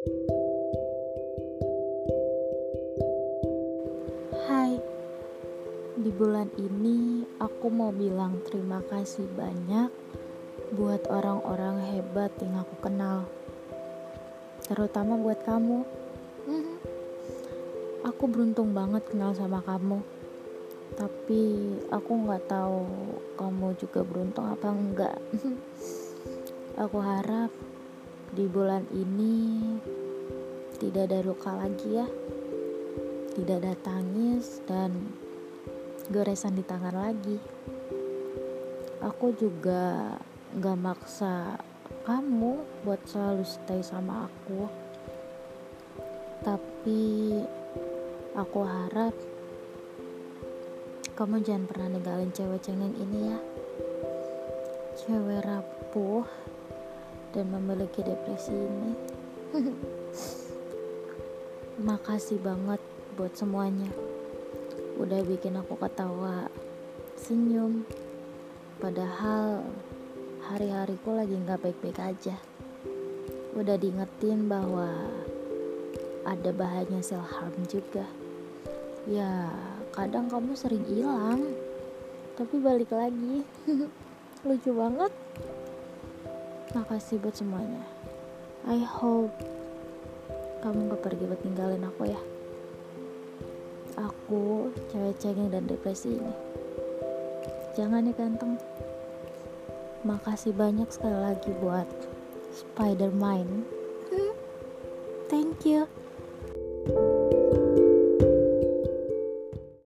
Hai, di bulan ini aku mau bilang terima kasih banyak buat orang-orang hebat yang aku kenal, terutama buat kamu. Mhm. Aku beruntung banget kenal sama kamu, tapi aku nggak tahu kamu juga beruntung apa enggak. aku harap di bulan ini tidak ada luka lagi ya tidak ada tangis dan goresan di tangan lagi. Aku juga gak maksa kamu buat selalu stay sama aku. Tapi aku harap kamu jangan pernah ninggalin cewek cengeng ini ya. Cewek rapuh dan memiliki depresi ini. Makasih banget buat semuanya. Udah bikin aku ketawa, senyum. Padahal hari-hariku lagi nggak baik-baik aja. Udah diingetin bahwa ada bahayanya self harm juga. Ya, kadang kamu sering hilang, tapi balik lagi. Lucu banget. Makasih buat semuanya. I hope kamu gak pergi buat ninggalin aku ya. Aku cewek cengeng dan depresi ini. Jangan ya ganteng makasih banyak sekali lagi buat Spider-Man. Thank you